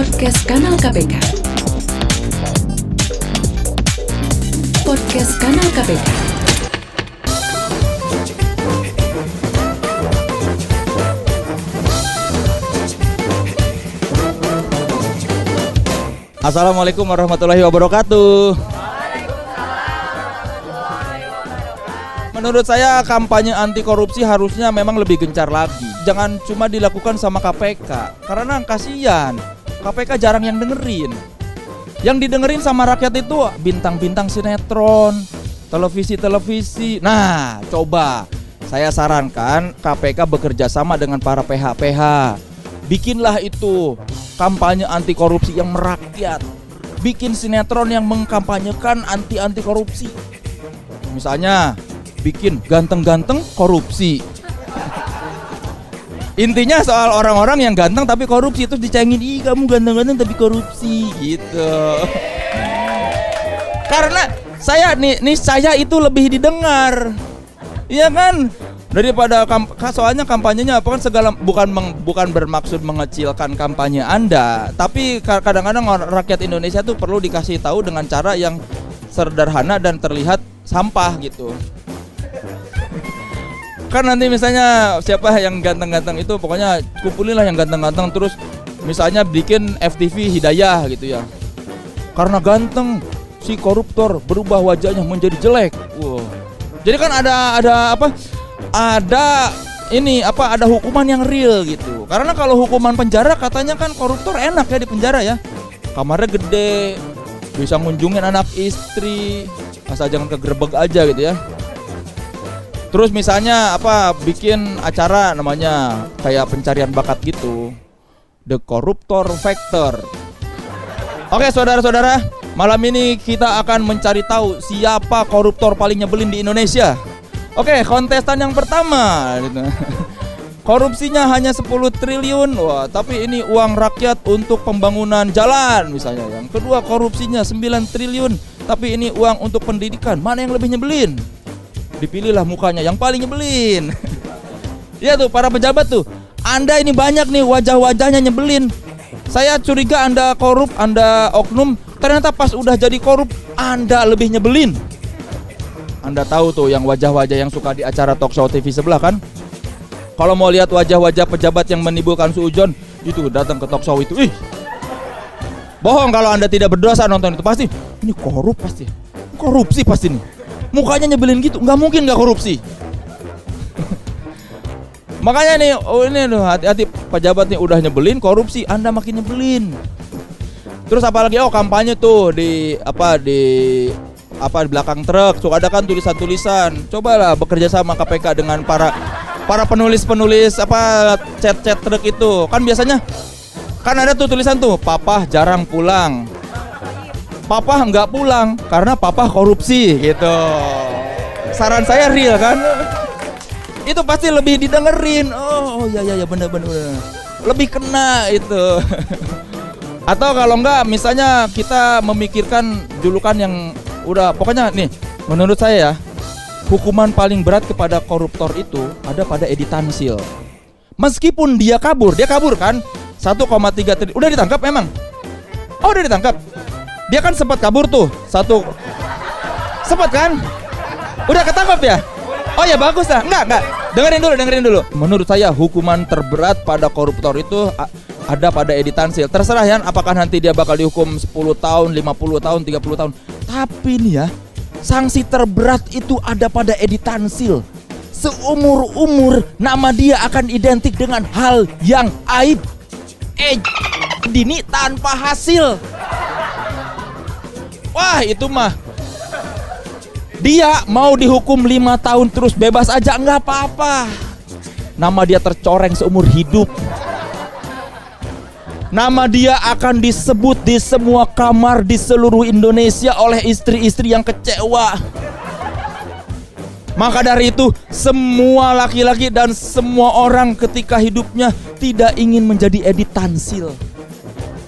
Podcast Kanal KPK. Podcast Kanal KPK. Assalamualaikum warahmatullahi wabarakatuh. Menurut saya kampanye anti korupsi harusnya memang lebih gencar lagi. Jangan cuma dilakukan sama KPK karena kasihan. KPK jarang yang dengerin. Yang didengerin sama rakyat itu bintang-bintang sinetron, televisi-televisi. Nah, coba saya sarankan KPK bekerja sama dengan para PH-PH. Bikinlah itu kampanye anti korupsi yang merakyat. Bikin sinetron yang mengkampanyekan anti-anti korupsi. Misalnya bikin ganteng-ganteng korupsi. Intinya soal orang-orang yang ganteng tapi korupsi terus dicengin, "Ih, kamu ganteng-ganteng tapi korupsi." gitu. Karena saya nih nih saya itu lebih didengar. Iya kan? Daripada kamp soalnya kampanyenya apa kan segala bukan meng, bukan bermaksud mengecilkan kampanye Anda, tapi kadang-kadang rakyat Indonesia tuh perlu dikasih tahu dengan cara yang sederhana dan terlihat sampah gitu kan nanti misalnya siapa yang ganteng-ganteng itu pokoknya kumpulin lah yang ganteng-ganteng terus misalnya bikin FTV Hidayah gitu ya. Karena ganteng si koruptor berubah wajahnya menjadi jelek. Wow. jadi kan ada ada apa? Ada ini apa ada hukuman yang real gitu. Karena kalau hukuman penjara katanya kan koruptor enak ya di penjara ya. Kamarnya gede bisa ngunjungin anak istri asal jangan kegerebek aja gitu ya Terus misalnya apa bikin acara namanya kayak pencarian bakat gitu. The Corruptor Factor. Oke, saudara-saudara, malam ini kita akan mencari tahu siapa koruptor paling nyebelin di Indonesia. Oke, kontestan yang pertama Korupsinya hanya 10 triliun. Wah, tapi ini uang rakyat untuk pembangunan jalan misalnya. Yang kedua, korupsinya 9 triliun, tapi ini uang untuk pendidikan. Mana yang lebih nyebelin? Dipilihlah mukanya yang paling nyebelin. Iya tuh para pejabat tuh. Anda ini banyak nih wajah-wajahnya nyebelin. Saya curiga Anda korup, Anda oknum. Ternyata pas udah jadi korup, Anda lebih nyebelin. Anda tahu tuh yang wajah-wajah yang suka di acara talk show TV sebelah kan? Kalau mau lihat wajah-wajah pejabat yang menimbulkan suujon, itu datang ke talk show itu. Ih, bohong kalau Anda tidak berdosa nonton itu pasti. Ini korup pasti. Korupsi pasti nih mukanya nyebelin gitu nggak mungkin nggak korupsi. Makanya nih oh ini loh hati-hati pejabat nih udah nyebelin korupsi anda makin nyebelin. Terus apalagi oh kampanye tuh di apa di apa di belakang truk suka ada kan tulisan-tulisan. Cobalah bekerja sama KPK dengan para para penulis-penulis apa chat-chat truk itu. Kan biasanya kan ada tuh tulisan tuh papa jarang pulang papa nggak pulang karena papa korupsi gitu. Saran saya real kan? Itu pasti lebih didengerin. Oh, oh ya ya ya bener bener. Lebih kena itu. Atau kalau enggak misalnya kita memikirkan julukan yang udah pokoknya nih menurut saya ya hukuman paling berat kepada koruptor itu ada pada Edi Tansil. Meskipun dia kabur, dia kabur kan 1,3 triliun. Udah ditangkap memang? Oh, udah ditangkap. Dia kan sempat kabur tuh satu. Sempat kan? Udah ketangkap ya? Oh ya bagus lah. Enggak, enggak. Dengerin dulu, dengerin dulu. Menurut saya hukuman terberat pada koruptor itu ada pada Edi Tansil. Terserah ya apakah nanti dia bakal dihukum 10 tahun, 50 tahun, 30 tahun. Tapi nih ya, sanksi terberat itu ada pada Edi Tansil. Seumur-umur nama dia akan identik dengan hal yang aib. Eh, dini tanpa hasil. Wah itu mah Dia mau dihukum lima tahun terus bebas aja nggak apa-apa Nama dia tercoreng seumur hidup Nama dia akan disebut di semua kamar di seluruh Indonesia oleh istri-istri yang kecewa maka dari itu, semua laki-laki dan semua orang ketika hidupnya tidak ingin menjadi editansil.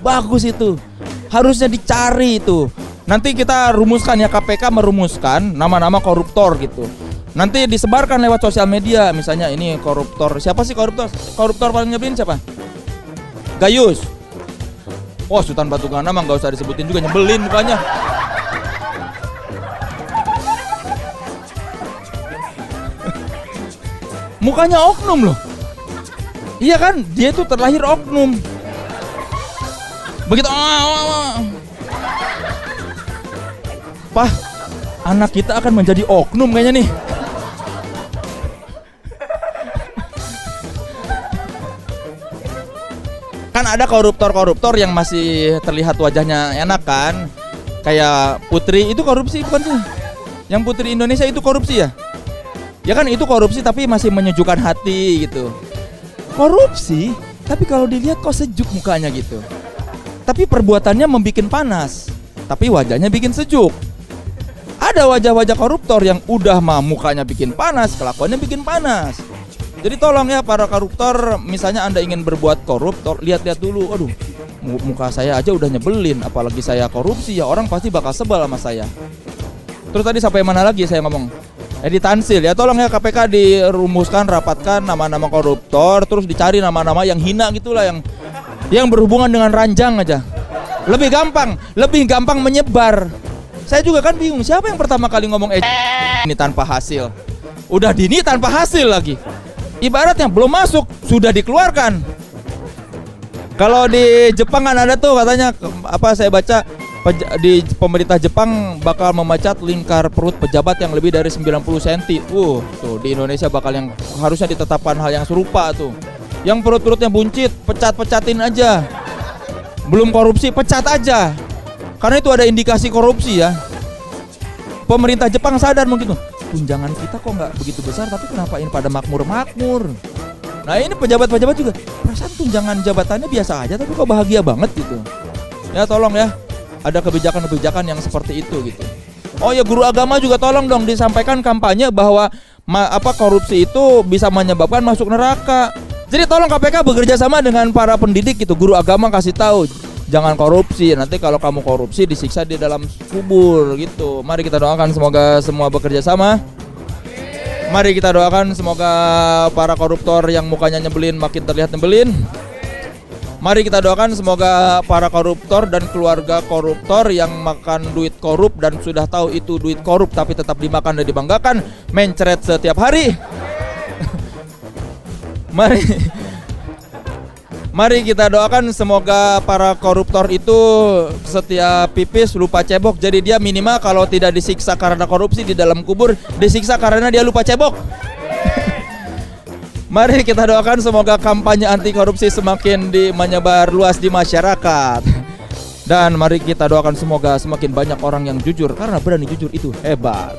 Bagus itu. Harusnya dicari itu. Nanti kita rumuskan ya KPK merumuskan nama-nama koruptor gitu. Nanti disebarkan lewat sosial media misalnya ini koruptor. Siapa sih koruptor? Koruptor paling nyebelin siapa? Gayus. Wah Sultan Batu Gana mah nggak usah disebutin juga nyebelin mukanya. mukanya oknum loh. Iya kan, dia itu terlahir oknum. Begitu, ah, ah, ah. Pah, anak kita akan menjadi oknum kayaknya nih. kan ada koruptor-koruptor yang masih terlihat wajahnya enak kan? Kayak Putri itu korupsi bukan sih? Yang Putri Indonesia itu korupsi ya? Ya kan itu korupsi tapi masih menyejukkan hati gitu. Korupsi? Tapi kalau dilihat kok sejuk mukanya gitu. Tapi perbuatannya membuat panas. Tapi wajahnya bikin sejuk ada wajah-wajah koruptor yang udah mah mukanya bikin panas kelakuannya bikin panas jadi tolong ya para koruptor, misalnya Anda ingin berbuat korup, lihat-lihat dulu. Aduh, muka saya aja udah nyebelin, apalagi saya korupsi ya orang pasti bakal sebel sama saya. Terus tadi sampai mana lagi saya ngomong? Edi Tansil ya tolong ya KPK dirumuskan rapatkan nama-nama koruptor terus dicari nama-nama yang hina gitulah yang yang berhubungan dengan ranjang aja. Lebih gampang, lebih gampang menyebar. Saya juga kan bingung siapa yang pertama kali ngomong eh ini tanpa hasil. Udah dini tanpa hasil lagi ibaratnya belum masuk sudah dikeluarkan. Kalau di Jepang kan ada tuh katanya apa saya baca di pemerintah Jepang bakal memecat lingkar perut pejabat yang lebih dari 90 cm. Uh, tuh di Indonesia bakal yang harusnya ditetapkan hal yang serupa tuh. Yang perut-perutnya buncit, pecat-pecatin aja. Belum korupsi, pecat aja. Karena itu ada indikasi korupsi ya. Pemerintah Jepang sadar mungkin tuh tunjangan kita kok nggak begitu besar tapi kenapa ini pada makmur-makmur? Nah ini pejabat-pejabat juga perasaan tunjangan jabatannya biasa aja tapi kok bahagia banget gitu. Ya tolong ya ada kebijakan-kebijakan yang seperti itu gitu. Oh ya guru agama juga tolong dong disampaikan kampanye bahwa ma apa korupsi itu bisa menyebabkan masuk neraka. Jadi tolong KPK bekerja sama dengan para pendidik gitu guru agama kasih tahu jangan korupsi nanti kalau kamu korupsi disiksa di dalam kubur gitu. Mari kita doakan semoga semua bekerja sama. Mari kita doakan semoga para koruptor yang mukanya nyebelin makin terlihat nyebelin. Mari kita doakan semoga para koruptor dan keluarga koruptor yang makan duit korup dan sudah tahu itu duit korup tapi tetap dimakan dan dibanggakan mencret setiap hari. Mari Mari kita doakan semoga para koruptor itu setiap pipis lupa cebok. Jadi dia minimal kalau tidak disiksa karena korupsi di dalam kubur, disiksa karena dia lupa cebok. Mari kita doakan semoga kampanye anti korupsi semakin di, menyebar luas di masyarakat. Dan mari kita doakan semoga semakin banyak orang yang jujur karena berani jujur itu hebat.